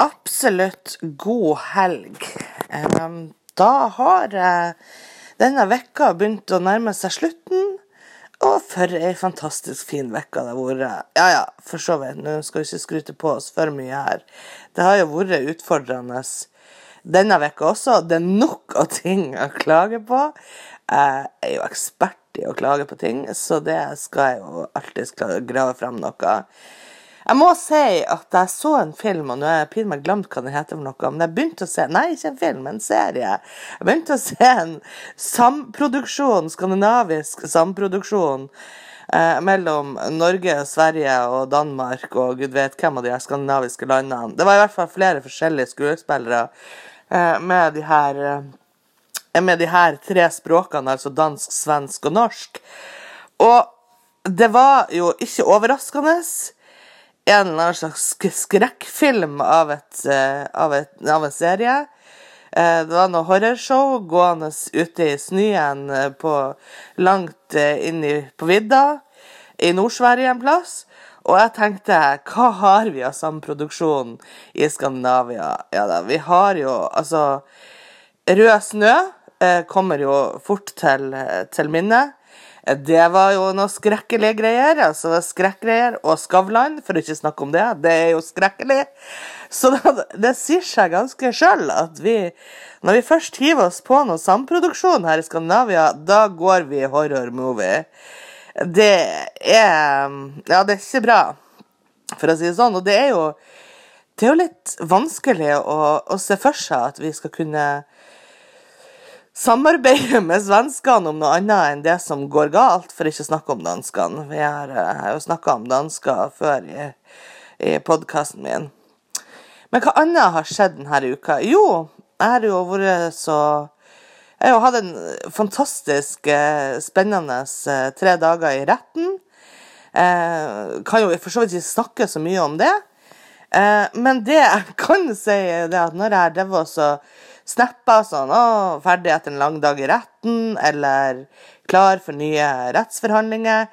absolutt god helg. Da har denne vekka begynt å nærme seg slutten. Og for ei fantastisk fin uke det har vært. Ja ja, for så vidt. Nå skal vi ikke skryte på oss for mye her. Det har jo vært utfordrende denne vekka også. Det er nok av ting å klage på. Jeg er jo ekspert i å klage på ting, så det skal jeg jo alltid grave fram noe. Jeg må si at jeg så en film, og nå har jeg meg glemt hva den heter for noe, men jeg begynte å se Nei, ikke en film, en serie. Jeg begynte å se en samproduksjon, skandinavisk samproduksjon. Eh, mellom Norge, Sverige og Danmark og gud vet hvem av de her skandinaviske landene. Det var i hvert fall flere forskjellige skuespillere eh, med de her eh, med de her tre språkene, altså dansk, svensk og norsk. Og det var jo ikke overraskende en eller annen slags skrekkfilm av, et, eh, av, et, av en serie. Eh, det var noe horrorshow gående ute i snøen eh, langt inn i, på vidda i Nord-Sverige en plass. Og jeg tenkte, hva har vi av samproduksjon i Skandinavia? Ja da, vi har jo altså Rød snø eh, kommer jo fort til, til minne. Det var jo noe skrekkelige greier. altså Skrekkgreier og Skavlan, for å ikke snakke om det. Det er jo skrekkelig. Så det, det sier seg ganske sjøl at vi, når vi først hiver oss på noe samproduksjon her i Skandinavia, da går vi horror-movie. Det er Ja, det er ikke bra, for å si det sånn. Og det er jo, det er jo litt vanskelig å, å se for seg at vi skal kunne samarbeide med svenskene om noe annet enn det som går galt, for ikke å snakke om danskene. Vi har, eh, jo snakka om dansker før i, i podkasten min. Men hva annet har skjedd denne uka? Jo, jeg har jo vært så Jeg har hatt en fantastisk eh, spennende eh, tre dager i retten. Eh, kan jo for så vidt ikke snakke så mye om det. Eh, men det jeg kan si, er at når jeg drev og snapper sånn 'Å, ferdig etter en lang dag i retten', eller 'klar for nye rettsforhandlinger',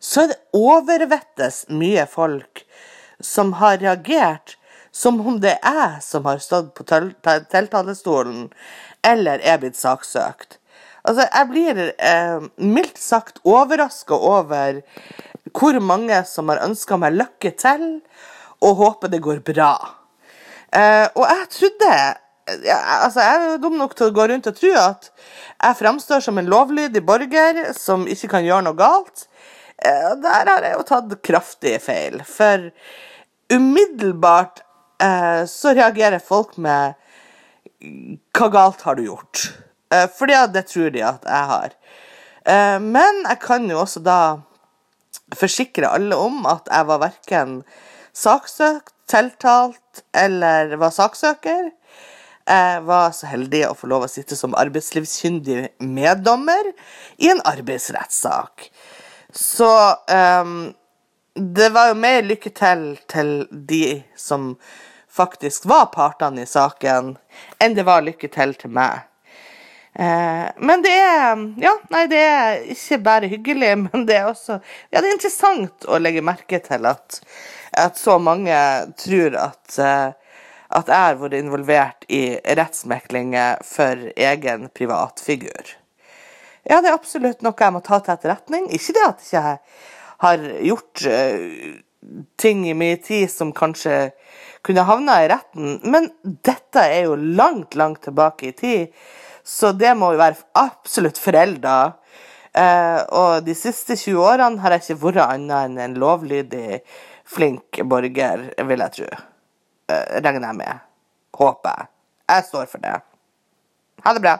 så er det overvettes mye folk som har reagert som om det er jeg som har stått på tiltalestolen eller er blitt saksøkt. Altså, jeg blir eh, mildt sagt overraska over hvor mange som har ønska meg lykke til og håper det går bra. Eh, og jeg trodde ja, altså, Jeg er dum nok til å gå rundt og tro at jeg fremstår som en lovlydig borger som ikke kan gjøre noe galt. Eh, der har jeg jo tatt kraftig feil. For umiddelbart eh, så reagerer folk med Hva galt har du gjort? Eh, fordi det tror de at jeg har. Eh, men jeg kan jo også da forsikre alle om at jeg var verken saksøkt, tiltalt eller var saksøker. Jeg var så heldig å få lov å sitte som arbeidslivskyndig meddommer i en arbeidsrettssak. Så um, det var jo mer lykke til til de som faktisk var partene i saken, enn det var lykke til til meg. Eh, men det er Ja, nei, det er ikke bare hyggelig, men det er også Ja, det er interessant å legge merke til at, at så mange tror at eh, at jeg har vært involvert i rettsmeklinger for egen privatfigur. Ja, det er absolutt noe jeg må ta til etterretning. Ikke det at jeg ikke har gjort uh, ting i min tid som kanskje kunne havna i retten, men dette er jo langt, langt tilbake i tid, så det må jo være absolutt forelda. Uh, og de siste 20 årene har jeg ikke vært annet enn en lovlydig, flink borger, vil jeg tro. Eh, regner jeg med. Håper jeg. Jeg står for det. Ha det bra.